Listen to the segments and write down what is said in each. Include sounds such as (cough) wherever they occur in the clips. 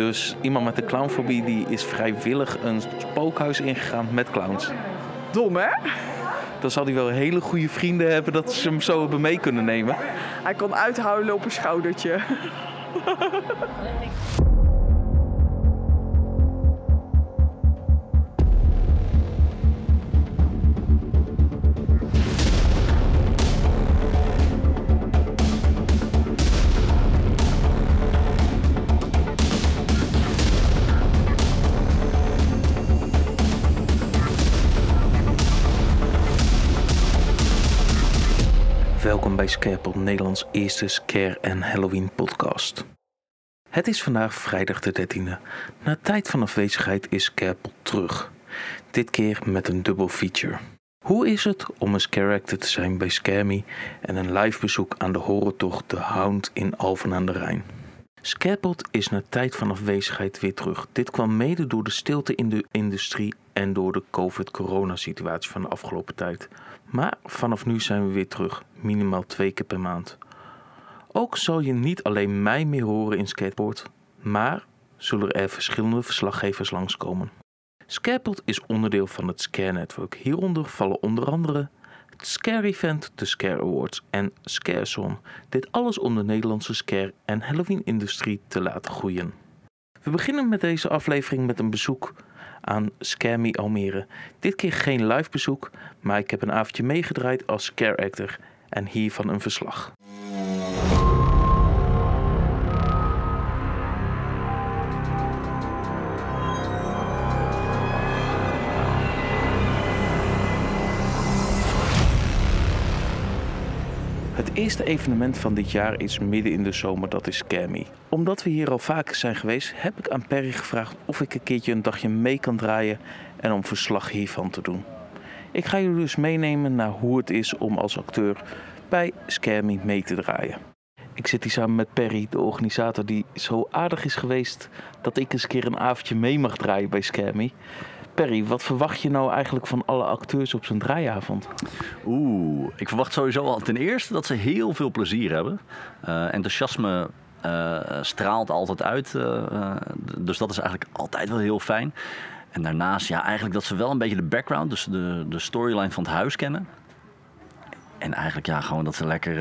Dus iemand met een clownfobie die is vrijwillig een spookhuis ingegaan met clowns. Dom, hè? Dan zal hij wel hele goede vrienden hebben dat ze hem zo hebben mee kunnen nemen. Hij kon uithouden op een schoudertje. (laughs) Scarepot, Nederlands eerste Scare en Halloween podcast. Het is vandaag vrijdag de 13e. Na tijd van afwezigheid is Scarepot terug. Dit keer met een dubbel feature. Hoe is het om een scare actor te zijn bij Scare en een live bezoek aan de horrortocht De Hound in Alphen aan de Rijn? Scarepot is na tijd van afwezigheid weer terug. Dit kwam mede door de stilte in de industrie en door de COVID-corona-situatie van de afgelopen tijd. Maar vanaf nu zijn we weer terug, minimaal twee keer per maand. Ook zal je niet alleen mij meer horen in Skateboard, maar zullen er verschillende verslaggevers langskomen. Scarepot is onderdeel van het Scare Network. Hieronder vallen onder andere het Scare Event, de Scare Awards en Scarezone. Dit alles om de Nederlandse scare- en Halloween-industrie te laten groeien. We beginnen met deze aflevering met een bezoek aan Scare Almere. Dit keer geen live bezoek, maar ik heb een avondje meegedraaid als scare actor en hiervan een verslag. Het eerste evenement van dit jaar is midden in de zomer, dat is Scare Omdat we hier al vaker zijn geweest, heb ik aan Perry gevraagd of ik een keertje een dagje mee kan draaien en om verslag hiervan te doen. Ik ga jullie dus meenemen naar hoe het is om als acteur bij Scare mee te draaien. Ik zit hier samen met Perry, de organisator die zo aardig is geweest dat ik eens een keer een avondje mee mag draaien bij Scare Perry, wat verwacht je nou eigenlijk van alle acteurs op zo'n draaiavond? Oeh, ik verwacht sowieso al ten eerste dat ze heel veel plezier hebben. Uh, enthousiasme uh, straalt altijd uit. Uh, dus dat is eigenlijk altijd wel heel fijn. En daarnaast, ja, eigenlijk dat ze wel een beetje de background, dus de, de storyline van het huis kennen. En eigenlijk, ja, gewoon dat ze lekker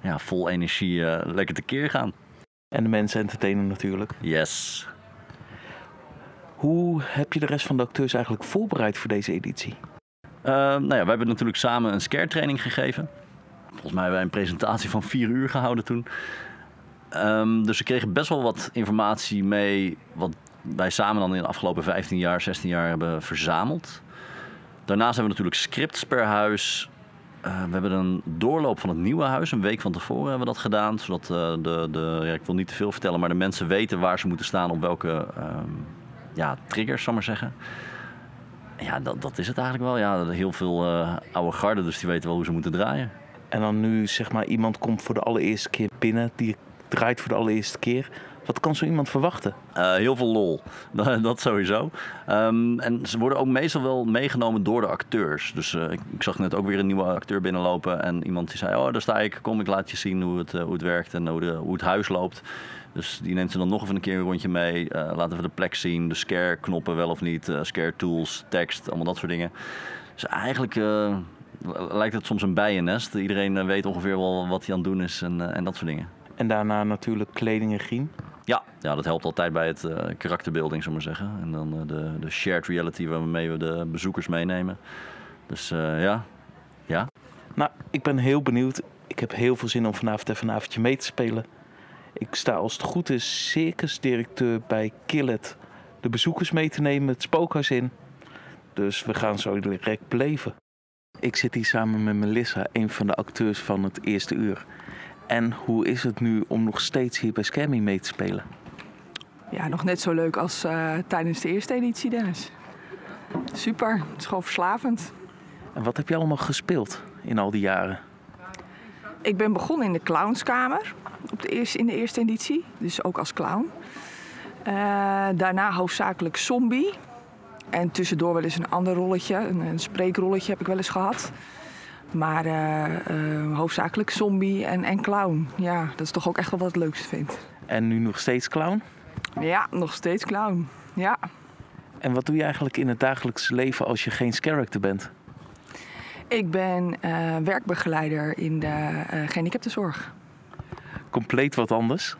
ja, vol energie lekker tekeer gaan. En de mensen entertainen natuurlijk. Yes. Hoe heb je de rest van de acteurs eigenlijk voorbereid voor deze editie? Uh, nou ja, we hebben natuurlijk samen een scare training gegeven. Volgens mij hebben wij een presentatie van vier uur gehouden toen. Um, dus we kregen best wel wat informatie mee, wat wij samen dan in de afgelopen 15 jaar, 16 jaar hebben verzameld. Daarnaast hebben we natuurlijk scripts per huis. Uh, we hebben een doorloop van het nieuwe huis. Een week van tevoren hebben we dat gedaan. Zodat uh, de, de ja, ik wil niet te veel vertellen, maar de mensen weten waar ze moeten staan op welke um, ja, triggers, zal maar zeggen. Ja, dat, dat is het eigenlijk wel. Ja, heel veel uh, oude garden, dus die weten wel hoe ze moeten draaien. En dan nu zeg maar iemand komt voor de allereerste keer binnen, die draait voor de allereerste keer. Wat kan zo iemand verwachten? Uh, heel veel lol, (laughs) dat sowieso. Um, en ze worden ook meestal wel meegenomen door de acteurs. Dus uh, ik, ik, zag net ook weer een nieuwe acteur binnenlopen. En iemand die zei, oh daar sta ik, kom ik laat je zien hoe het, uh, hoe het werkt en hoe, de, hoe het huis loopt. Dus die neemt ze dan nog even een keer een rondje mee. Uh, laten we de plek zien, de scare knoppen wel of niet, uh, scare tools, tekst, allemaal dat soort dingen. Dus eigenlijk uh, lijkt het soms een bijennest. Iedereen weet ongeveer wel wat hij aan het doen is en, en dat soort dingen. En daarna natuurlijk kleding en griem. Ja, ja, dat helpt altijd bij het karakterbeelding, zullen we maar zeggen. En dan de, de shared reality waarmee we de bezoekers meenemen. Dus ja, ja. Nou, ik ben heel benieuwd. Ik heb heel veel zin om vanavond even een avondje mee te spelen. Ik sta als het goed is circusdirecteur bij Killet de bezoekers mee te nemen het spookhuis in. Dus we gaan zo direct beleven. Ik zit hier samen met Melissa, een van de acteurs van het eerste uur. En hoe is het nu om nog steeds hier bij Scammy mee te spelen? Ja, nog net zo leuk als uh, tijdens de eerste editie, Dennis. Super, het is gewoon verslavend. En wat heb je allemaal gespeeld in al die jaren? Ik ben begonnen in de clownskamer op de eerste, in de eerste editie, dus ook als clown. Uh, daarna hoofdzakelijk zombie. En tussendoor wel eens een ander rolletje, een, een spreekrolletje heb ik wel eens gehad. Maar uh, uh, hoofdzakelijk zombie en, en clown. Ja, dat is toch ook echt wel wat het leukste vind. En nu nog steeds clown? Ja, nog steeds clown. Ja. En wat doe je eigenlijk in het dagelijks leven als je geen character bent? Ik ben eh, werkbegeleider in de uh, gehandicaptenzorg. Compleet wat anders?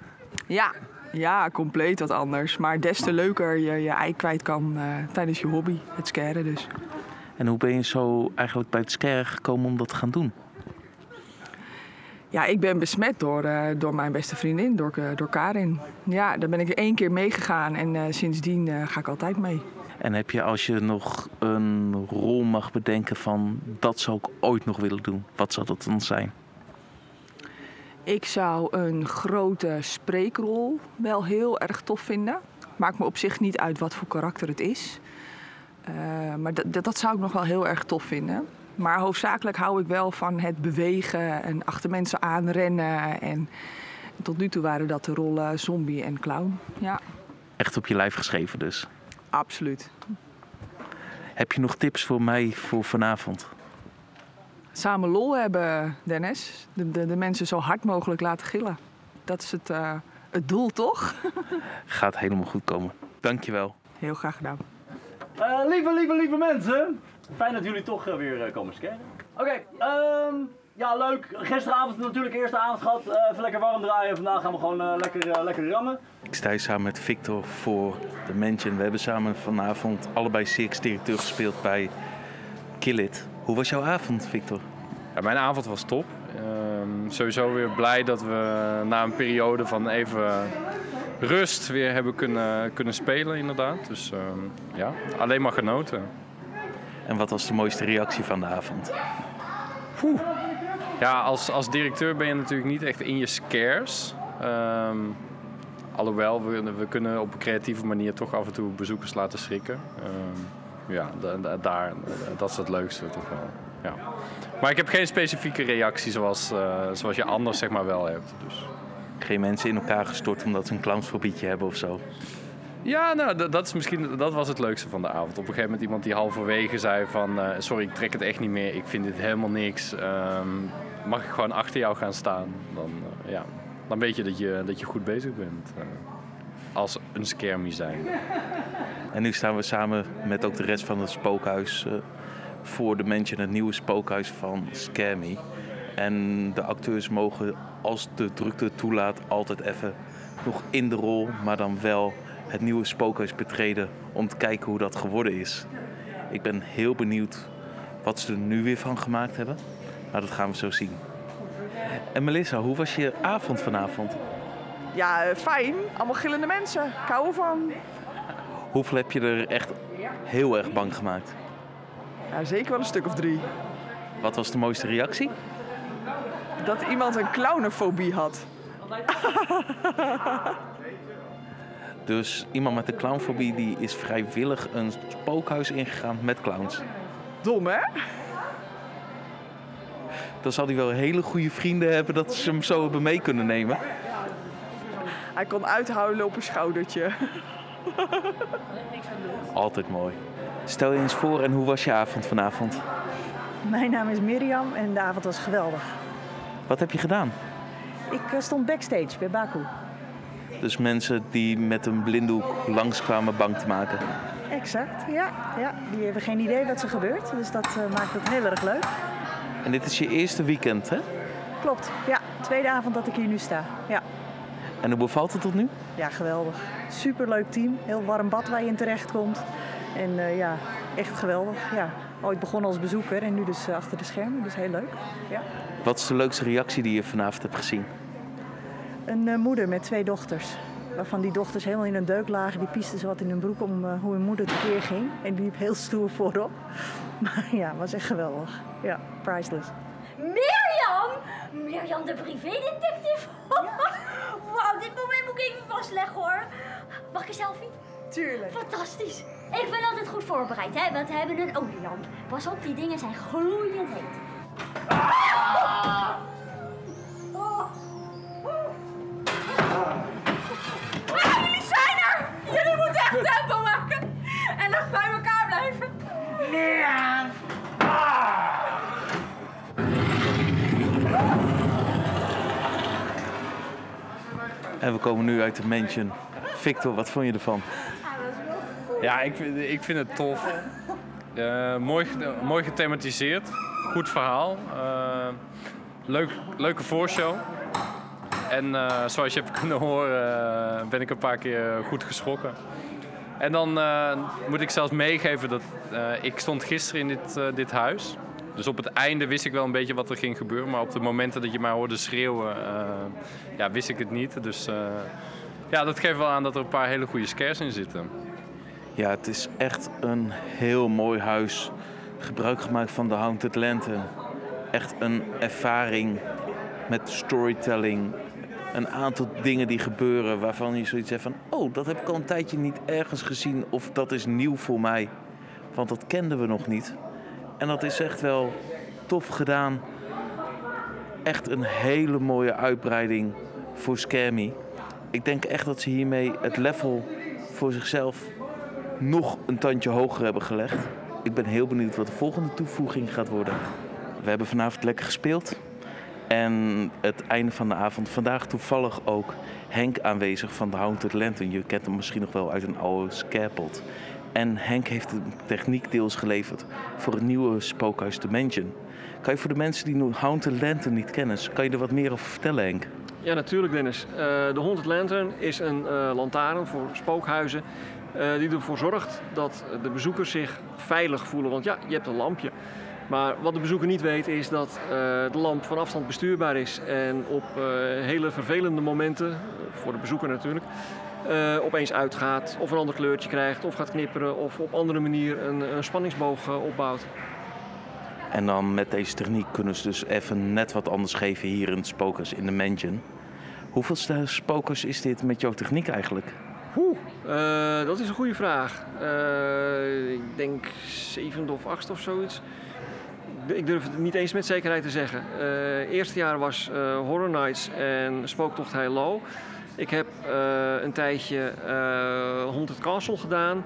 Ja, ja, compleet wat anders. Maar des te leuker je je ei kwijt kan uh, tijdens je hobby, het scaren dus. En hoe ben je zo eigenlijk bij het scaren gekomen om dat te gaan doen? Ja, ik ben besmet door, uh, door mijn beste vriendin, door, door Karin. Ja, daar ben ik één keer meegegaan en uh, sindsdien ga ik altijd mee. En heb je als je nog een rol mag bedenken van dat zou ik ooit nog willen doen, wat zou dat dan zijn? Ik zou een grote spreekrol wel heel erg tof vinden. Maakt me op zich niet uit wat voor karakter het is. maar dat, dat zou ik nog wel heel erg tof vinden. Maar hoofdzakelijk hou ik wel van het bewegen en achter mensen aanrennen. En tot nu toe waren dat de rollen zombie en clown. Ja. Echt op je lijf geschreven dus? Absoluut. Heb je nog tips voor mij voor vanavond? Samen lol hebben, Dennis. De, de, de mensen zo hard mogelijk laten gillen. Dat is het, uh, het doel, toch? (laughs) Gaat helemaal goed komen. Dankjewel. Heel graag gedaan. Uh, lieve, lieve, lieve mensen. Fijn dat jullie toch uh, weer uh, komen scannen. Oké, okay, um, ja leuk. Gisteravond natuurlijk eerste avond gehad. Uh, even lekker warm draaien. Vandaag gaan we gewoon lekker, lekker rammen. Ik sta hier samen met Victor voor de Mansion. We hebben samen vanavond allebei CX-directeur gespeeld bij Kill It. Hoe was jouw avond, Victor? Ja, mijn avond was top. Um, sowieso weer blij dat we na een periode van even rust weer hebben kunnen, kunnen spelen inderdaad. Dus um, ja, alleen maar genoten. En wat was de mooiste reactie van de avond? Poeh. Ja, als, als directeur ben je natuurlijk niet echt in je scares. Um, alhoewel, we, we kunnen op een creatieve manier toch af en toe bezoekers laten schrikken. Um, ja, da, daar, dat is het leukste toch wel. Ja. Maar ik heb geen specifieke reactie zoals, uh, zoals je anders zeg maar wel hebt. Dus. Geen mensen in elkaar gestort omdat ze een clownsfobietje hebben of zo? Ja, nou, dat, is misschien, dat was het leukste van de avond. Op een gegeven moment iemand die halverwege zei van... Uh, sorry, ik trek het echt niet meer. Ik vind dit helemaal niks. Um, mag ik gewoon achter jou gaan staan? Dan, uh, ja, dan weet je dat, je dat je goed bezig bent. Uh, als een skermie zijn. En nu staan we samen met ook de rest van het spookhuis... voor de mensen het nieuwe spookhuis van Scammy. En de acteurs mogen, als de drukte toelaat, altijd even nog in de rol... maar dan wel het nieuwe spookhuis betreden om te kijken hoe dat geworden is. Ik ben heel benieuwd wat ze er nu weer van gemaakt hebben. Maar dat gaan we zo zien. En Melissa, hoe was je avond vanavond? Ja, fijn. Allemaal gillende mensen. Ik hou ervan. Hoeveel heb je er echt heel erg bang gemaakt? Ja, zeker wel een stuk of drie. Wat was de mooiste reactie? Dat iemand een clownofobie had. Dus iemand met een clownfobie die is vrijwillig een spookhuis ingegaan met clowns. Dom, hè? Dan zal hij wel hele goede vrienden hebben dat ze hem zo hebben mee kunnen nemen. Hij kon uithuilen op een schoudertje. Altijd mooi. Stel je eens voor en hoe was je avond vanavond? Mijn naam is Mirjam en de avond was geweldig. Wat heb je gedaan? Ik stond backstage bij Baku. Dus mensen die met een blinddoek langskwamen bang te maken. Exact, ja. ja. Die hebben geen idee wat er gebeurt. Dus dat uh, maakt het heel erg leuk. En dit is je eerste weekend, hè? Klopt, ja. Tweede avond dat ik hier nu sta. Ja. En hoe bevalt het tot nu? Ja, geweldig. Superleuk team. Heel warm bad waar je in terecht komt. En uh, ja, echt geweldig. Ja. Ooit begonnen als bezoeker en nu dus uh, achter de schermen. Dus heel leuk. Ja. Wat is de leukste reactie die je vanavond hebt gezien? Een uh, moeder met twee dochters. Waarvan die dochters helemaal in een deuk lagen. Die piesten ze wat in hun broek om uh, hoe hun moeder tekeer ging. En die liep heel stoer voorop. (laughs) Maar ja, was echt geweldig. Ja, priceless. Mirjam! Mirjam de privédetective? (laughs) Wauw, dit moment moet ik even vastleggen hoor. Mag ik een selfie? Tuurlijk. Fantastisch. Ik ben altijd goed voorbereid, hè? Want we hebben een olielamp. Pas op, die dingen zijn gloeiend heet. Ah, Bij elkaar blijven. Nee! En we komen nu uit de mansion Victor, wat vond je ervan? Ja, ik, vind- ik vind het tof. Eh, mooi, mooi gethematiseerd. Goed verhaal. Eh, leuk, leuke voorshow. En eh, zoals je hebt kunnen horen, ben ik een paar keer goed geschrokken. En dan eh, moet ik zelfs meegeven dat eh, ik stond gisteren in dit, eh, dit huis. Dus op het einde wist ik wel een beetje wat er ging gebeuren. Maar op de momenten dat je mij hoorde schreeuwen, ja, wist ik het niet. Dus ja, dat geeft wel aan dat er een paar hele goede scares in zitten. Ja, het is echt een heel mooi huis. Gebruik gemaakt van de Haunted Lantern. Echt een ervaring met storytelling. Een aantal dingen die gebeuren waarvan je zoiets hebt van... oh, dat heb ik al een tijdje niet ergens gezien of dat is nieuw voor mij. Want dat kenden we nog niet. En dat is echt wel tof gedaan. Echt een hele mooie uitbreiding voor Scammy. Ik denk echt dat ze hiermee het level voor zichzelf nog een tandje hoger hebben gelegd. Ik ben heel benieuwd wat de volgende toevoeging gaat worden. We hebben vanavond lekker gespeeld. En het einde van de avond, vandaag toevallig ook Henk aanwezig van de Haunted Lantern. Je kent hem misschien nog wel uit een oude scarepot. En Henk heeft de techniek deels geleverd voor het nieuwe spookhuis Dimension. Kan je voor de mensen die Haunted Lantern niet kennen, kan je er wat meer over vertellen Henk? Ja, natuurlijk Dennis. Eh, de Haunted Lantern is een eh lantaarn voor spookhuizen eh, die ervoor zorgt dat de bezoekers zich veilig voelen. Want ja, je hebt een lampje. Maar wat de bezoeker niet weet is dat eh, de lamp van afstand bestuurbaar is en op eh, hele vervelende momenten, voor de bezoeker natuurlijk, eh, opeens uitgaat of een ander kleurtje krijgt of gaat knipperen of op andere manier een, een spanningsboog opbouwt. En dan met deze techniek kunnen ze dus even net wat anders geven hier in het spookhuis in de Mansion. Hoeveel spokers is dit met jouw techniek eigenlijk? Oeh, eh, dat is een goede vraag. Ik denk zevende of achtste of zoiets. Ik durf het niet eens met zekerheid te zeggen. Eh eerste jaar was eh, Horror Nights en Spooktocht High Ik heb eh, een tijdje Haunted Castle gedaan.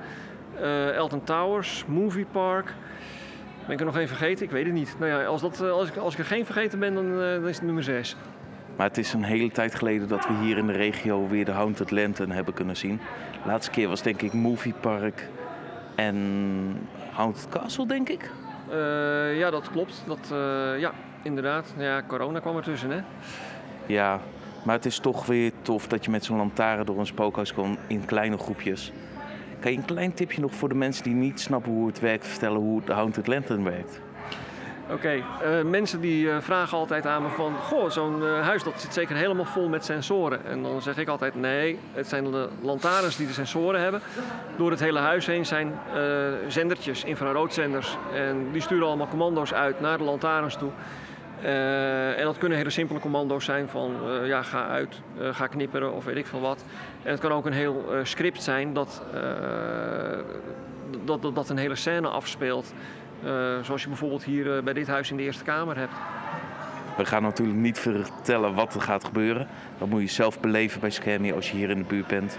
Elton Towers, Movie Park. Ben ik er nog één vergeten? Ik weet het niet. Nou ja, als, dat, als, ik, als ik er geen vergeten ben, dan, dan is het nummer 6. Maar het is een hele tijd geleden dat we hier in de regio weer de Haunted Lantern hebben kunnen zien. De laatste keer was denk ik Movie Park en Haunted Castle, denk ik. Eh, ja, dat klopt. Dat, eh, ja, inderdaad. Ja, corona kwam ertussen, hè? Ja, maar het is toch weer tof dat je met zo'n lantaarn door een spookhuis kan in kleine groepjes. Kan je een klein tipje nog voor de mensen die niet snappen hoe het werkt vertellen hoe de Haunted Lantern werkt? Oké, eh, mensen die eh, vragen altijd aan me van... Goh, zo'n eh, huis dat zit zeker helemaal vol met sensoren. En dan zeg ik altijd nee, het zijn de lantaarns die de sensoren hebben. Door het hele huis heen zijn zendertjes, infraroodzenders. En die sturen allemaal commando's uit naar de lantaarns toe. En dat kunnen hele simpele commando's zijn van ja, ga uit, ga knipperen of weet ik veel wat. En het kan ook een heel script zijn dat, dat, dat, dat een hele scène afspeelt. Eh, zoals je bijvoorbeeld hier eh, bij dit huis in de Eerste Kamer hebt. We gaan natuurlijk niet vertellen wat er gaat gebeuren. Dat moet je zelf beleven bij Scammy als je hier in de buurt bent.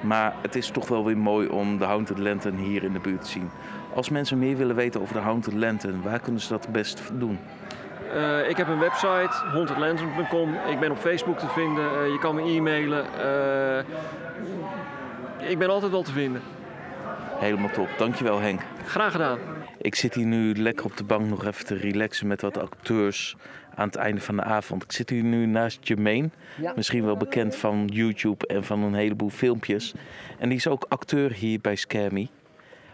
Maar het is toch wel weer mooi om de Haunted Lantern hier in de buurt te zien. Als mensen meer willen weten over de Haunted Lantern, waar kunnen ze dat het best doen? Eh, ik heb een website, hauntedlantern.com. Ik ben op Facebook te vinden. Je kan me e-mailen. Ik ben altijd wel te vinden. Helemaal top. Dankjewel Henk. Graag gedaan. Ik zit hier nu lekker op de bank nog even te relaxen met wat acteurs aan het einde van de avond. Ik zit hier nu naast Jermaine, Ja. misschien wel bekend van YouTube en van een heleboel filmpjes. En die is ook acteur hier bij Scammy.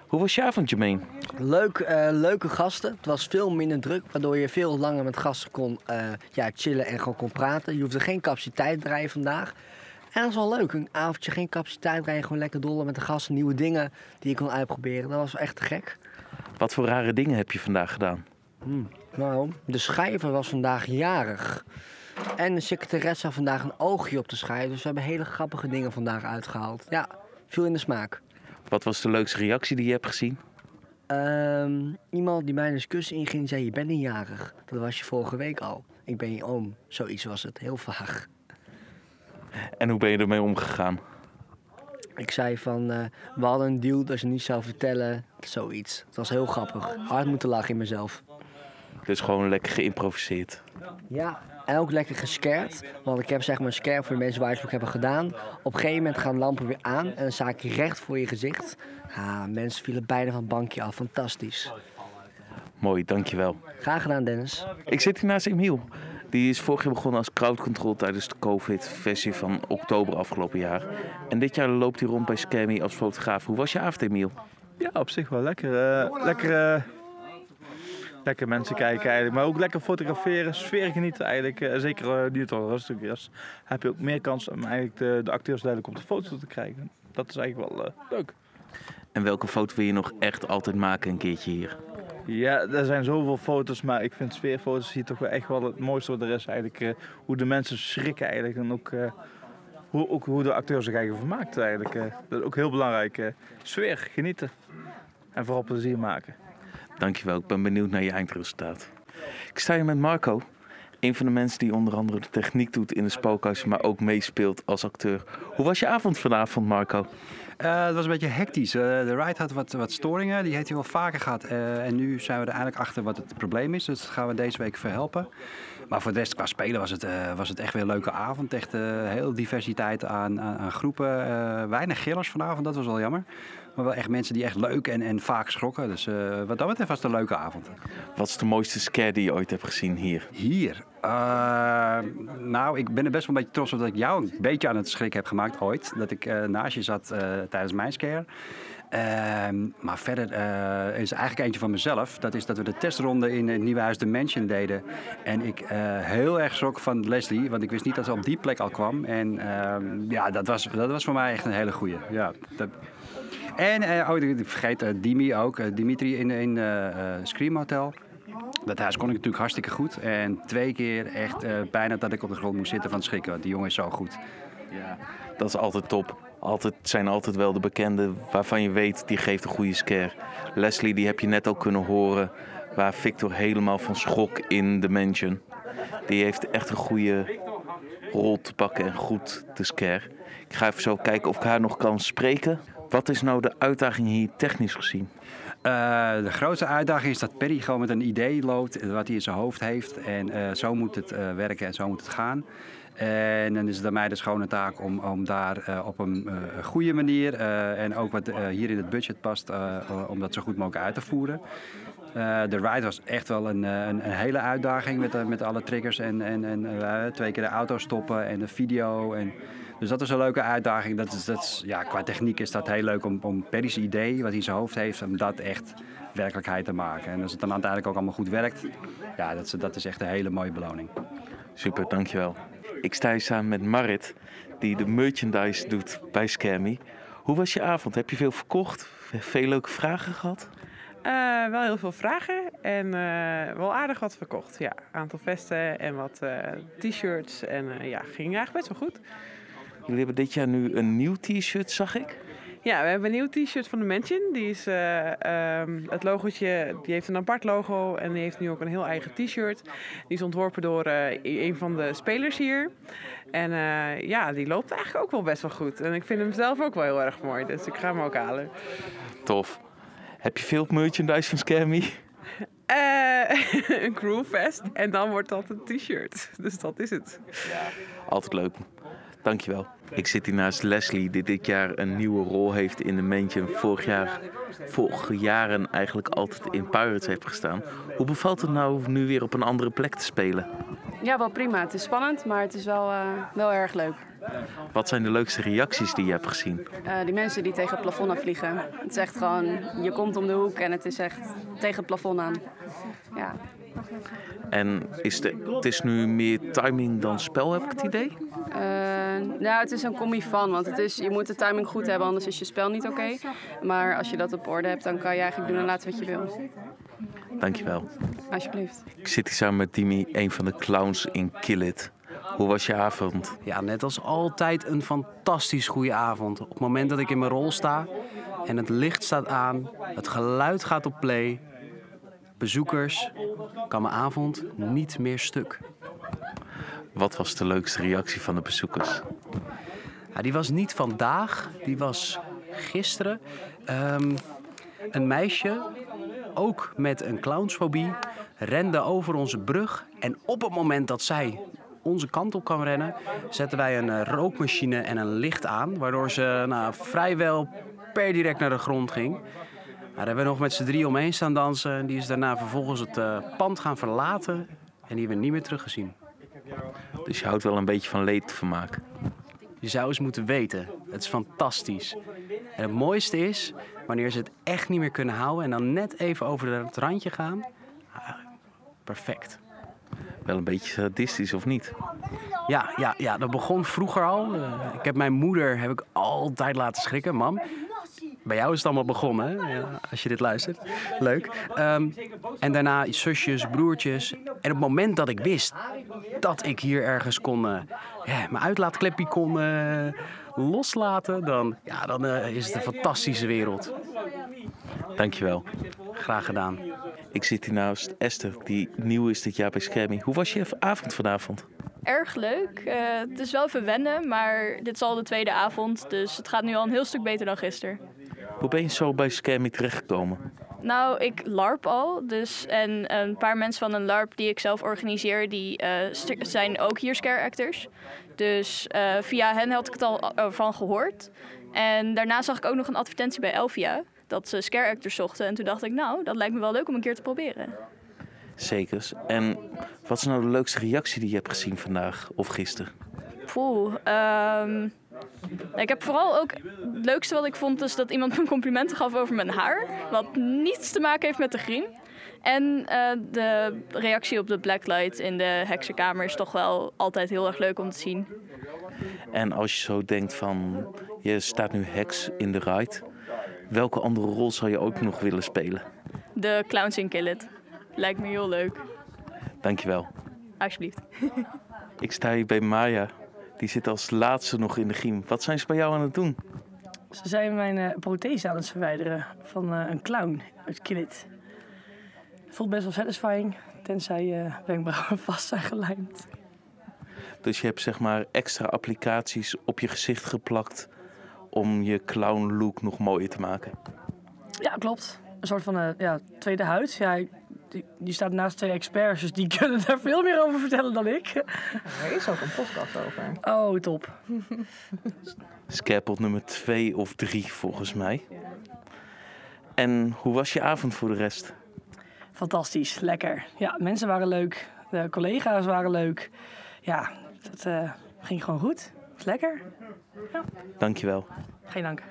Hoe was je avond, Jermaine? Leuk, eh, leuke gasten. Het was veel minder druk, waardoor je veel langer met gasten kon eh, ja, chillen en gewoon kon praten. Je hoefde geen capaciteit te rijden vandaag. En dat is wel leuk. Een avondje geen capaciteit rijden, gewoon lekker dollen met de gasten. Nieuwe dingen die je kon uitproberen. Dat was wel echt te gek. Wat voor rare dingen heb je vandaag gedaan? Nou, de schrijver was vandaag jarig. En de secretaresse had vandaag een oogje op de schijf. Dus we hebben hele grappige dingen vandaag uitgehaald. Ja, viel in de smaak. Wat was de leukste reactie die je hebt gezien? Ehm, iemand die mij een discussie inging, zei: Je bent niet jarig. Dat was je vorige week al. Ik ben je oom. Zoiets was het, heel vaag. En hoe ben je ermee omgegaan? Ik zei van: eh, We hadden een deal dat je niet zou vertellen. Zoiets. Het was heel grappig. Hard moeten lachen in mezelf. Dus gewoon lekker geïmproviseerd. Ja, en ook lekker gescared. Want ik heb zeg maar een scare voor de mensen waar het ook hebben gedaan. Op een gegeven moment gaan lampen weer aan en dan sta ik recht voor je gezicht. Ah, mensen vielen bijna van het bankje af. Fantastisch. Mooi, dankjewel. Graag gedaan, Dennis. Ik zit hier naast Emiel. Die is vorig jaar begonnen als crowd control tijdens de COVID-versie van oktober afgelopen jaar. En dit jaar loopt hij rond bij Scammy als fotograaf. Hoe was je avond, Emiel? Ja, op zich wel lekker. eh, lekker, eh, lekker mensen kijken eigenlijk. Maar ook lekker fotograferen, sfeer genieten eigenlijk. Eh, zeker nu het al rustig is. Heb je ook meer kans om eigenlijk de, de acteurs duidelijk op de foto te krijgen. Dat is eigenlijk wel leuk. En welke foto wil je nog echt altijd maken een keertje hier? Ja, er zijn zoveel foto's, maar ik vind sfeerfoto's hier toch wel echt wel het mooiste wat er is. Eigenlijk eh, hoe de mensen schrikken eigenlijk en ook, eh, hoe, ook hoe de acteur zich eigenlijk vermaakt eigenlijk. eh. dat is ook heel belangrijk. sfeer, genieten en vooral plezier maken. Dankjewel, ik ben benieuwd naar je eindresultaat. Ik sta hier met Marco. Een van de mensen die onder andere de techniek doet in de spookhuis, maar ook meespeelt als acteur. Hoe was je avond vanavond, Marco? Eh, het was een beetje hectisch. Eh, de ride had wat, wat storingen. Die heeft hij wel vaker gehad. Eh, en nu zijn we er eigenlijk achter wat het probleem is. Dus dat gaan we deze week verhelpen. Maar voor de rest, qua spelen, was het, was het echt weer een leuke avond. Echt heel diversiteit aan, aan, aan groepen. Weinig gillers vanavond, dat was wel jammer. Maar wel echt mensen die echt leuk en, en vaak schrokken. Dus wat dat betreft was het een leuke avond. Wat is de mooiste scare die je ooit hebt gezien hier? Hier? Eh, nou, ik ben er best wel een beetje trots op dat ik jou een beetje aan het schrik heb gemaakt ooit. Dat ik eh, naast je zat eh, tijdens mijn scare. Ehm, maar verder eh, is eigenlijk eentje van mezelf. Dat is dat we de testronde in het Nieuwe Huis de Mansion deden. En ik heel erg schrok van Leslie, want ik wist niet dat ze op die plek al kwam. En ehm, ja, dat was, dat was voor mij echt een hele goeie. Ja, dat... En, oh, ik vergeet Dimi ook, Dimitri in, in Scream Hotel. Dat huis kon ik natuurlijk hartstikke goed. En twee keer echt bijna dat ik op de grond moest zitten van het schrikken. Die jongen is zo goed. Ja, dat is altijd top. Altijd, zijn altijd wel de bekenden waarvan je weet, die geeft een goede scare. Leslie, die heb je net al kunnen horen, waar Victor helemaal van schrok in The Mansion. Die heeft echt een goede rol te pakken en goed te scare. Ik ga even zo kijken of ik haar nog kan spreken. Wat is nou de uitdaging hier technisch gezien? Uh, de grootste uitdaging is dat Perry gewoon met een idee loopt wat hij in zijn hoofd heeft. En uh, zo moet het uh, werken en zo moet het gaan. En dan is het aan mij de schone taak om, om daar op een goede manier en ook wat hier in het budget past, om dat zo goed mogelijk uit te voeren. de ride was echt wel een, een, een hele uitdaging met, met alle triggers en, en, en twee keer de auto stoppen en de video. En, dus dat is een leuke uitdaging. Dat is, dat ja, qua techniek is dat heel leuk om, om Perry's idee, wat hij in zijn hoofd heeft, om dat echt werkelijkheid te maken. En als het dan uiteindelijk ook allemaal goed werkt, ja, dat dat is echt een hele mooie beloning. Super, dankjewel. Ik sta hier samen met Marit, die de merchandise doet bij Scammy. Hoe was je avond? Heb je veel verkocht? Veel leuke vragen gehad? Uh, wel heel veel vragen en uh, wel aardig wat verkocht. Ja, aantal vesten en wat uh, t-shirts. En ja, ging eigenlijk best wel goed. Jullie hebben dit jaar nu een nieuw t-shirt, zag ik. Ja, we hebben een nieuw t-shirt van de Mansion. Die is, uh, um, het logootje, die heeft een apart logo en die heeft nu ook een heel eigen t-shirt. Die is ontworpen door uh, een van de spelers hier. En uh, ja, die loopt eigenlijk ook wel best wel goed. En ik vind hem zelf ook wel heel erg mooi, dus ik ga hem ook halen. Tof. Heb je veel merchandise van Scammy? (laughs) een crewvest en dan wordt dat een t-shirt. Dus dat is het. Ja, altijd leuk. Dankjewel. Ik zit hier naast Leslie, die dit jaar een nieuwe rol heeft in de Mansion. Vorig jaar, vorige jaren eigenlijk altijd in Pirates heeft gestaan. Hoe bevalt het nou nu weer op een andere plek te spelen? Ja, wel prima. Het is spannend, maar het is wel, uh, wel erg leuk. Wat zijn de leukste reacties die je hebt gezien? Uh, die mensen die tegen het plafond aan vliegen. Het is echt gewoon, je komt om de hoek en het is echt tegen het plafond aan. Ja. En is de, het is nu meer timing dan spel, heb ik het idee? Uh, nou, het is een commie van, want het is, je moet de timing goed hebben, anders is je spel niet oké. Okay. Maar als je dat op orde hebt, dan kan je eigenlijk doen en laten wat je wil. Dankjewel. Alsjeblieft. Ik zit hier samen met Dimi, een van de clowns in Kill It. Hoe was je avond? Ja, net als altijd een fantastisch goede avond. Op het moment dat ik in mijn rol sta en het licht staat aan, het geluid gaat op play, bezoekers, kan mijn avond niet meer stuk. Wat was de leukste reactie van de bezoekers? Ja, die was niet vandaag, die was gisteren. Um, een meisje ook met een clownsfobie, rende over onze brug. En op het moment dat zij onze kant op kwam rennen, zetten wij een eh, rookmachine en een licht aan. Waardoor ze nou, vrijwel per direct naar de grond ging. Daar hebben we nog met z'n drie omheen staan dansen. En die is daarna vervolgens het eh, pand gaan verlaten. En die hebben we niet meer teruggezien. Dus je houdt wel een beetje van leedvermaak. Je zou eens moeten weten. Het is fantastisch. En het mooiste is, wanneer ze het echt niet meer kunnen houden en dan net even over het randje gaan. Ah, perfect. Wel een beetje sadistisch of niet? Ja, ja, ja, dat begon vroeger al. Eh, ik heb mijn moeder heb ik altijd laten schrikken. Mam, bij jou is het allemaal begonnen, hè? Ja, als je dit luistert. Leuk. Ehm, en daarna zusjes, broertjes. En op het moment dat ik wist dat ik hier ergens kon, eh, ja, mijn uitlaatklepje kon eh, loslaten, dan, ja, dan eh, is het een fantastische wereld. Dankjewel. Graag gedaan. Ik zit hier naast Esther, die nieuw is dit jaar bij Schermie. Hoe was je avond vanavond? Erg leuk. Eh, het is wel even wennen, maar dit is al de tweede avond. Dus het gaat nu al een heel stuk beter dan gisteren. Hoe ben je zo bij Schermie terechtgekomen? Nou, ik LARP al. Dus, en een paar mensen van een LARP die ik zelf organiseer, die eh, zijn ook hier scare actors. Dus eh, via hen had ik het al van gehoord. En daarna zag ik ook nog een advertentie bij Elvia. Dat ze scare actors zochten. En toen dacht ik, nou, dat lijkt me wel leuk om een keer te proberen. Zekers. En wat is nou de leukste reactie die je hebt gezien vandaag of gisteren? Poeh, ehm, ik heb vooral ook... Het leukste wat ik vond is dat iemand (laughs) me complimenten gaf over mijn haar. Wat niets te maken heeft met de griem. En eh, de reactie op de blacklight in de heksenkamer is toch wel altijd heel erg leuk om te zien. En als je zo denkt van, je staat nu heks in de ride. Welke andere rol zou je ook nog willen spelen? De clowns in Kill It. Lijkt me heel leuk. Dankjewel. Alsjeblieft. (laughs) Ik sta hier bij Maya. Die zit als laatste nog in de griem. Wat zijn ze bij jou aan het doen? Ze zijn mijn eh, prothese aan het verwijderen van eh, een clown uit Killit. Het voelt best wel satisfying, tenzij je wenkbrauwen (laughs) vast zijn gelijmd. Dus je hebt zeg maar extra applicaties op je gezicht geplakt om je clown look nog mooier te maken. Ja, klopt. Een soort van ja, tweede huid. Ja, die, die staat naast twee experts, dus die (laughs) kunnen daar veel meer over vertellen dan ik. Er is ook een podcast over. Oh, top. Scarepot nummer 2 of 3 volgens mij. En hoe was je avond voor de rest? Fantastisch, lekker. Ja, mensen waren leuk, de collega's waren leuk. Ja, het eh, ging gewoon goed. Het was lekker. Dankjewel. Geen dank.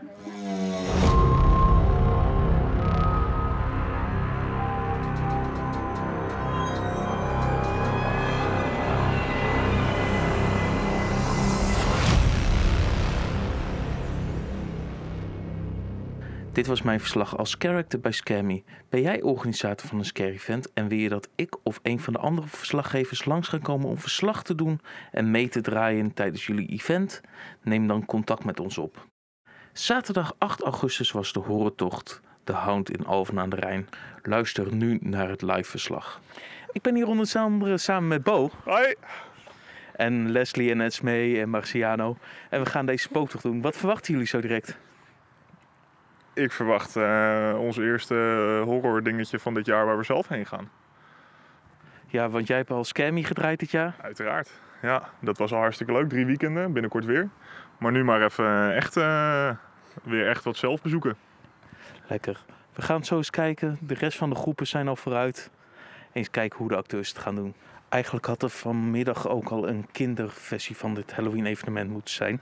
Dit was mijn verslag als character bij Scammy. Ben jij organisator van een scary event en wil je dat ik of een van de andere verslaggevers langs gaan komen om verslag te doen en mee te draaien tijdens jullie event? Neem dan contact met ons op. Zaterdag 8 augustus was de Horentocht, de Hound in Alphen aan de Rijn. Luister nu naar het live verslag. Ik ben hier onder andere samen met Bo. Hoi. En Leslie en Esmee en Marciano. En we gaan deze spooktocht doen. Wat verwachten jullie zo direct? Ik verwacht eh, ons eerste horror dingetje van dit jaar waar we zelf heen gaan. Ja, want jij hebt al Scammy gedraaid dit jaar. Uiteraard. Ja, dat was al hartstikke leuk. Drie weekenden, binnenkort weer. Maar nu maar even echt, eh, weer echt wat zelf bezoeken. Lekker. We gaan zo eens kijken. De rest van de groepen zijn al vooruit. Eens kijken hoe de acteurs het gaan doen. Eigenlijk had er vanmiddag ook al een kinderversie van dit Halloween-evenement moeten zijn.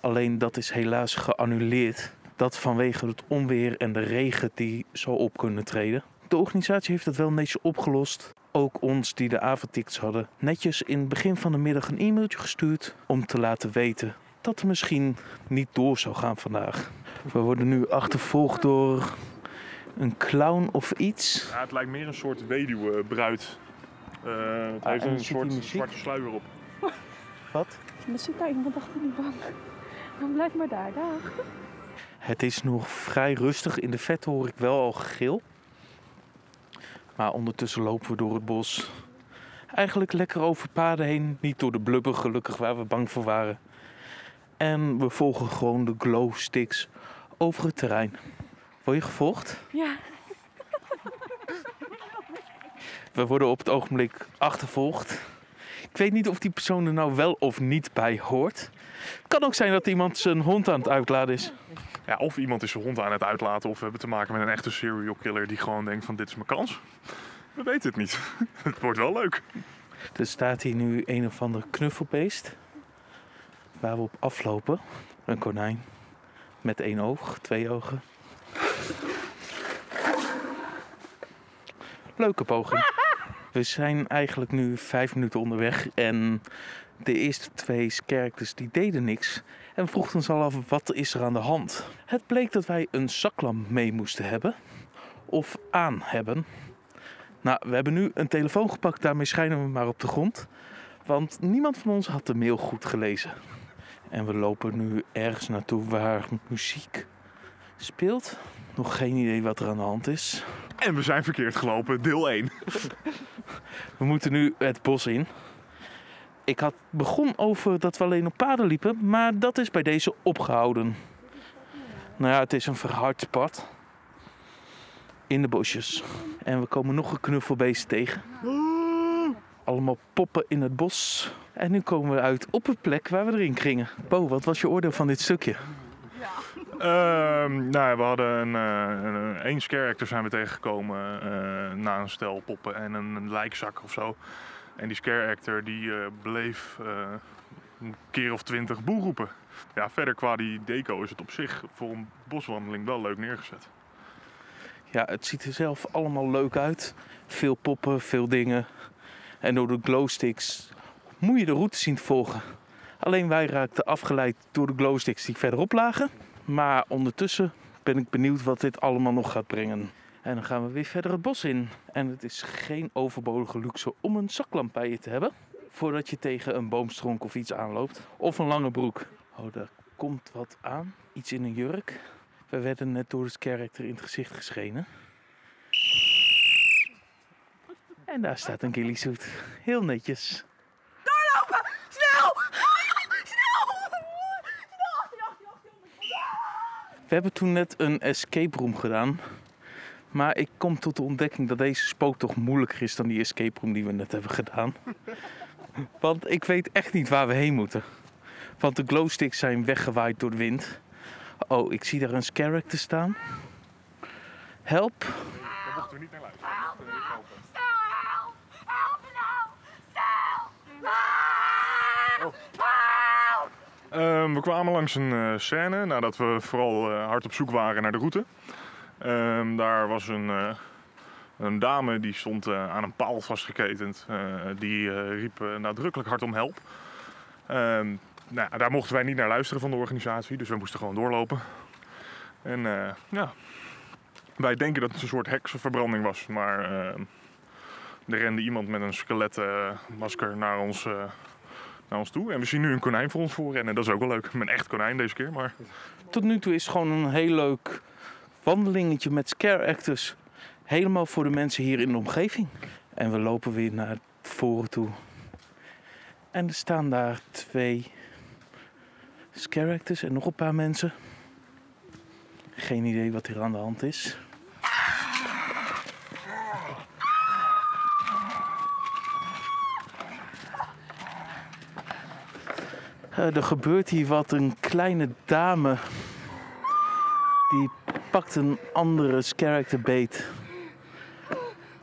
Alleen dat is helaas geannuleerd. Dat vanwege het onweer en de regen die zou op kunnen treden. De organisatie heeft het wel netjes opgelost. Ook ons die de avondtickets hadden, netjes in het begin van de middag een e-mailtje gestuurd om te laten weten dat het misschien niet door zou gaan vandaag. We worden nu achtervolgd door een clown of iets. Ja, het lijkt meer een soort weduwebruid. Eh het Ah, heeft en een soort zwarte sluier op. Wat? Er zit daar iemand achter die bank. Dan blijf maar daar, dag. Het is nog vrij rustig. In de vet hoor ik wel al gegil. Maar ondertussen lopen we door het bos. Eigenlijk lekker over paden heen. Niet door de blubber, gelukkig, waar we bang voor waren. En we volgen gewoon de glow sticks over het terrein. Word je gevolgd? Ja. (laughs) We worden op het ogenblik achtervolgd. Ik weet niet of die persoon er nou wel of niet bij hoort. Het kan ook zijn dat iemand zijn hond aan het uitladen is. Ja, of iemand is zijn hond aan het uitlaten, of we hebben te maken met een echte serial killer die gewoon denkt van dit is mijn kans. We weten het niet. (laughs) het wordt wel leuk. Er staat hier nu een of ander knuffelbeest. Waar we op aflopen. Een konijn. Met één oog, twee ogen. Leuke poging. We zijn eigenlijk nu vijf minuten onderweg. En de eerste twee characters die deden niks. En vroegen ons al af wat is er aan de hand. Het bleek dat wij een zaklamp mee moesten hebben. Of aan hebben. Nou, we hebben nu een telefoon gepakt, daarmee schijnen we maar op de grond. Want niemand van ons had de mail goed gelezen. En we lopen nu ergens naartoe waar muziek speelt. Nog geen idee wat er aan de hand is. En we zijn verkeerd gelopen, deel 1. (laughs) We moeten nu het bos in. Ik had begon over dat we alleen op paden liepen, maar dat is bij deze opgehouden. Nou ja, het is een verhard pad. In de bosjes. En we komen nog een knuffelbeest tegen. Allemaal poppen in het bos. En nu komen we uit op een plek waar we erin gingen. Bo, wat was je oordeel van dit stukje? Ehm, nou, we hadden een, eh, een, zijn we tegengekomen eh, na een stel poppen en een, een lijkzak of zo. En die scare actor die eh, bleef eh, een keer of twintig boel roepen. Ja, verder qua die deco is het op zich voor een boswandeling wel leuk neergezet. Ja, het ziet er zelf allemaal leuk uit. Veel poppen, veel dingen. En door de glowsticks moet je de route zien te volgen. Alleen wij raakten afgeleid door de glowsticks die verderop lagen. Maar ondertussen ben ik benieuwd wat dit allemaal nog gaat brengen. En dan gaan we weer verder het bos in. En het is geen overbodige luxe om een zaklamp bij je te hebben. Voordat je tegen een boomstronk of iets aanloopt. Of een lange broek. Oh, daar komt wat aan. Iets in een jurk. We werden net door het character in het gezicht geschenen. En daar staat een ghillie Heel netjes. Doorlopen! Snel! Snel! We hebben toen net een escape room gedaan. Maar ik kom tot de ontdekking dat deze spook toch moeilijker is dan die escape room die we net hebben gedaan. (laughs) Want ik weet echt niet waar we heen moeten. Want de glowsticks zijn weggewaaid door de wind. Oh, ik zie daar een character staan. Help. Daar mochten we niet naar luisteren. Ehm, we kwamen langs een eh, scène nadat we vooral eh, hard op zoek waren naar de route. Ehm, daar was een, eh, een dame die stond eh, aan een paal vastgeketend. Eh, die riep nadrukkelijk hard om help. Ehm, nou, daar mochten wij niet naar luisteren van de organisatie, dus we moesten gewoon doorlopen. En ja, wij denken dat het een soort heksenverbranding was, maar er rende iemand met een skeletmasker naar ons, naar ons toe. En we zien nu een konijn voor ons voor rennen. Dat is ook wel leuk. Een echt konijn deze keer, maar... Tot nu toe is het gewoon een heel leuk wandelingetje met scare actors. Helemaal voor de mensen hier in de omgeving. En we lopen weer naar voren toe. En er staan daar twee scare actors en nog een paar mensen. Geen idee wat hier aan de hand is. Eh, er gebeurt hier wat. Een kleine dame die pakt een andere character beet.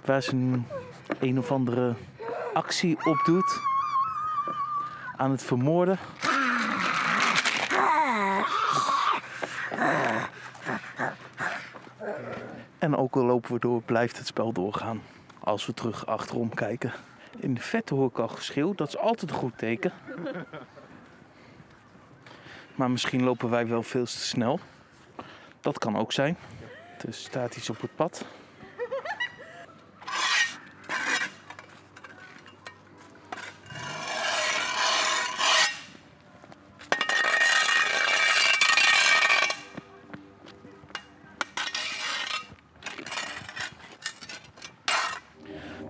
Waar ze een, een of andere actie op doet. Aan het vermoorden. En ook al lopen we door, blijft het spel doorgaan. Als we terug achterom kijken. In de vette hoor ik al geschreeuw. Dat is altijd een goed teken. Maar misschien lopen wij wel veel te snel. Dat kan ook zijn. Er staat iets op het pad.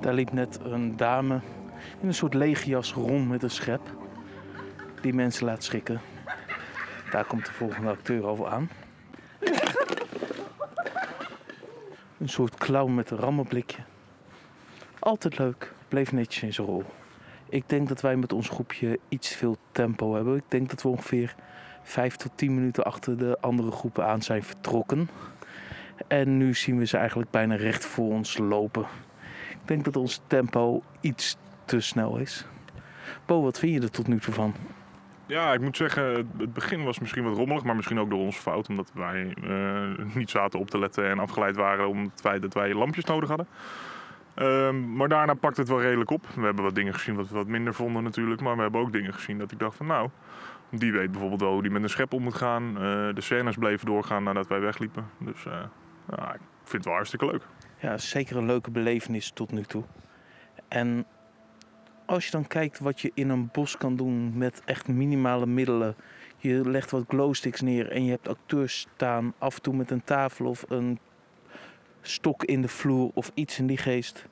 Daar liep net een dame in een soort legerjas rond met een schep. Die mensen laat schrikken. Daar komt de volgende acteur over aan. Een soort clown met een rammelblikje. Altijd leuk. Bleef netjes in zijn rol. Ik denk dat wij met ons groepje iets veel tempo hebben. Ik denk dat we ongeveer 5 tot 10 minuten achter de andere groepen aan zijn vertrokken. En nu zien we ze eigenlijk bijna recht voor ons lopen. Ik denk dat ons tempo iets te snel is. Bo, wat vind je er tot nu toe van? Ja, ik moet zeggen, het- begin was misschien wat rommelig, maar misschien ook door onze fout. Omdat wij eh, niet zaten op te letten en afgeleid waren om het feit dat wij lampjes nodig hadden. Ehm, maar daarna pakte het wel redelijk op. We hebben wat dingen gezien wat we wat minder vonden natuurlijk. Maar we hebben ook dingen gezien dat ik dacht van nou, die weet bijvoorbeeld wel hoe die met een schep om moet gaan. Eh, de scènes bleven doorgaan nadat wij wegliepen. Dus eh, ja, ik vind het wel hartstikke leuk. Ja, zeker een leuke belevenis tot nu toe. En als je dan kijkt wat je in een bos kan doen met echt minimale middelen. Je legt wat glowsticks neer en je hebt acteurs staan af en toe met een tafel of een stok in de vloer of iets in die geest.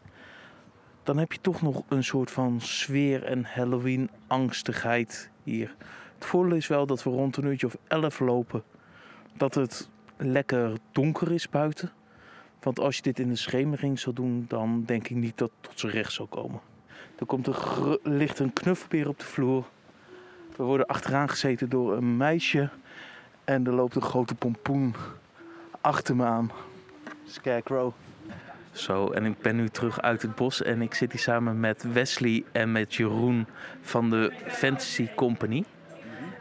Dan heb je toch nog een soort van sfeer en Halloween angstigheid hier. Het voordeel is wel dat we rond een uurtje of elf lopen. Dat het lekker donker is buiten. Want als je dit in de schemering zou doen, dan denk ik niet dat het tot zijn recht zal komen. Er komt een ligt een knuffelbeer op de vloer. We worden achteraan gezeten door een meisje. En er loopt een grote pompoen achter me aan. Scarecrow. Zo, en ik ben nu terug uit het bos en ik zit hier samen met Wesley en met Jeroen van de Fantasy Company.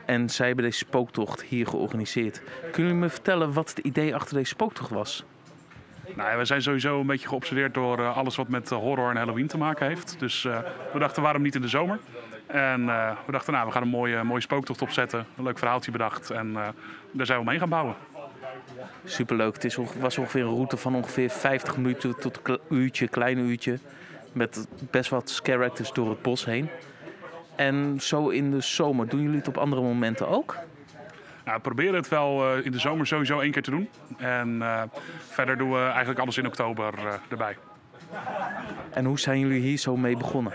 En zij hebben deze spooktocht hier georganiseerd. Kunnen jullie me vertellen wat het idee achter deze spooktocht was? Nou, we zijn sowieso een beetje geobsedeerd door eh, alles wat met eh, horror en Halloween te maken heeft. Dus eh, we dachten, waarom niet in de zomer? En we dachten, nou, we gaan een mooie, mooie spooktocht opzetten. Een leuk verhaaltje bedacht. En daar zijn we mee gaan bouwen. Superleuk. Het is, was ongeveer een route van ongeveer 50 minuten tot een uurtje, klein uurtje. Met best wat characters door het bos heen. En zo in de zomer, doen jullie het op andere momenten ook? Nou, we proberen het wel eh, in de zomer sowieso één keer te doen. En eh, verder doen we eigenlijk alles in oktober eh, erbij. En hoe zijn jullie hier zo mee begonnen?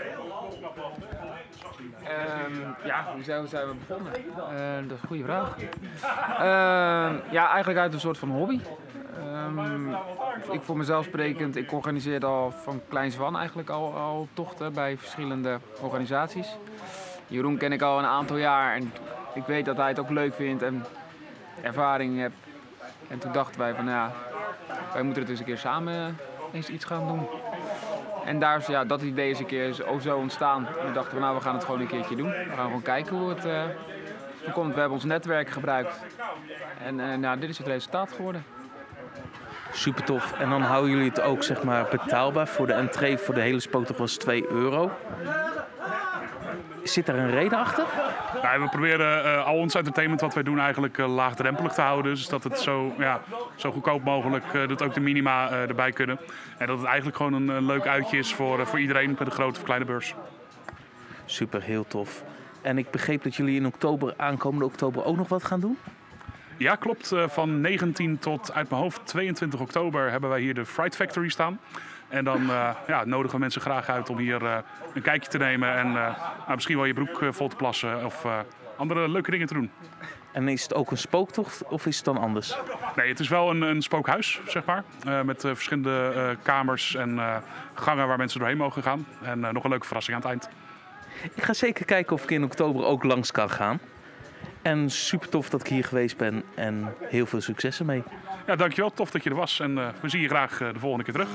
Ehm, ja, hoe zijn, we begonnen? Eh, dat is een goede vraag. Ehm, ja, eigenlijk uit een soort van hobby. Ehm, ik voor mezelf sprekend, ik organiseerde al van kleins van eigenlijk al, al tochten bij verschillende organisaties. Jeroen ken ik al een aantal jaar en ik weet dat hij het ook leuk vindt en ervaring heeft. En toen dachten wij van ja, wij moeten het eens een keer samen eens iets gaan doen. En daar is ja, dat idee is een keer zo, ontstaan. We dachten nou, we gaan het gewoon een keertje doen. We gaan gewoon kijken hoe het eh, komt. We hebben ons netwerk gebruikt. En eh, nou, dit is het resultaat geworden. Super tof. En dan houden jullie het ook zeg maar betaalbaar. Voor de entree voor de hele spooktocht was 2 euro. Zit daar een reden achter? Nou, we proberen eh, al ons entertainment wat wij doen eigenlijk eh, laagdrempelig te houden. Dus dat het zo, ja, zo goedkoop mogelijk, eh, dat ook de minima erbij kunnen. En dat het eigenlijk gewoon een, een leuk uitje is voor, voor iedereen met een grote of kleine beurs. Super, heel tof. En ik begreep dat jullie in oktober, aankomende oktober, ook nog wat gaan doen? Ja, klopt. Van 19 tot uit mijn hoofd 22 oktober hebben wij hier de Fright Factory staan. En dan eh, ja, nodigen we mensen graag uit om hier eh, een kijkje te nemen. En eh, nou, misschien wel je broek vol te plassen of andere leuke dingen te doen. En is het ook een spooktocht of is het dan anders? Nee, het is wel een, een spookhuis, zeg maar. met verschillende kamers en gangen waar mensen doorheen mogen gaan. En nog een leuke verrassing aan het eind. Ik ga zeker kijken of ik in oktober ook langs kan gaan. En super tof dat ik hier geweest ben en heel veel succes ermee. Ja, dankjewel. Tof dat je er was. En eh, we zien je graag eh, de volgende keer terug.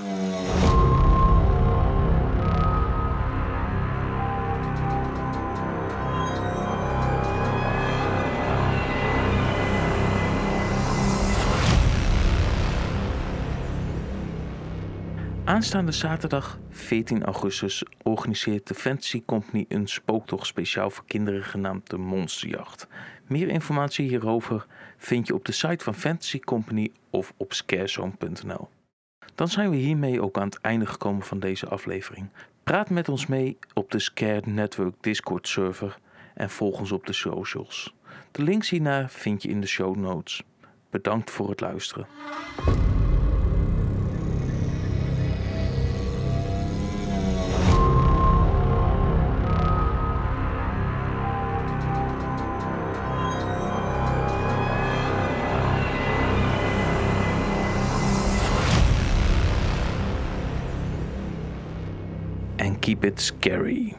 Aanstaande zaterdag 14 augustus organiseert de Fantasy Company een spooktocht speciaal voor kinderen genaamd de Monsterjacht. Meer informatie hierover vind je op de site van Fantasy Company of op scarezone.nl. Dan zijn we hiermee ook aan het einde gekomen van deze aflevering. Praat met ons mee op de Scared Network Discord server en volg ons op de socials. De links hiernaar vind je in de show notes. Bedankt voor het luisteren. Keep it scary.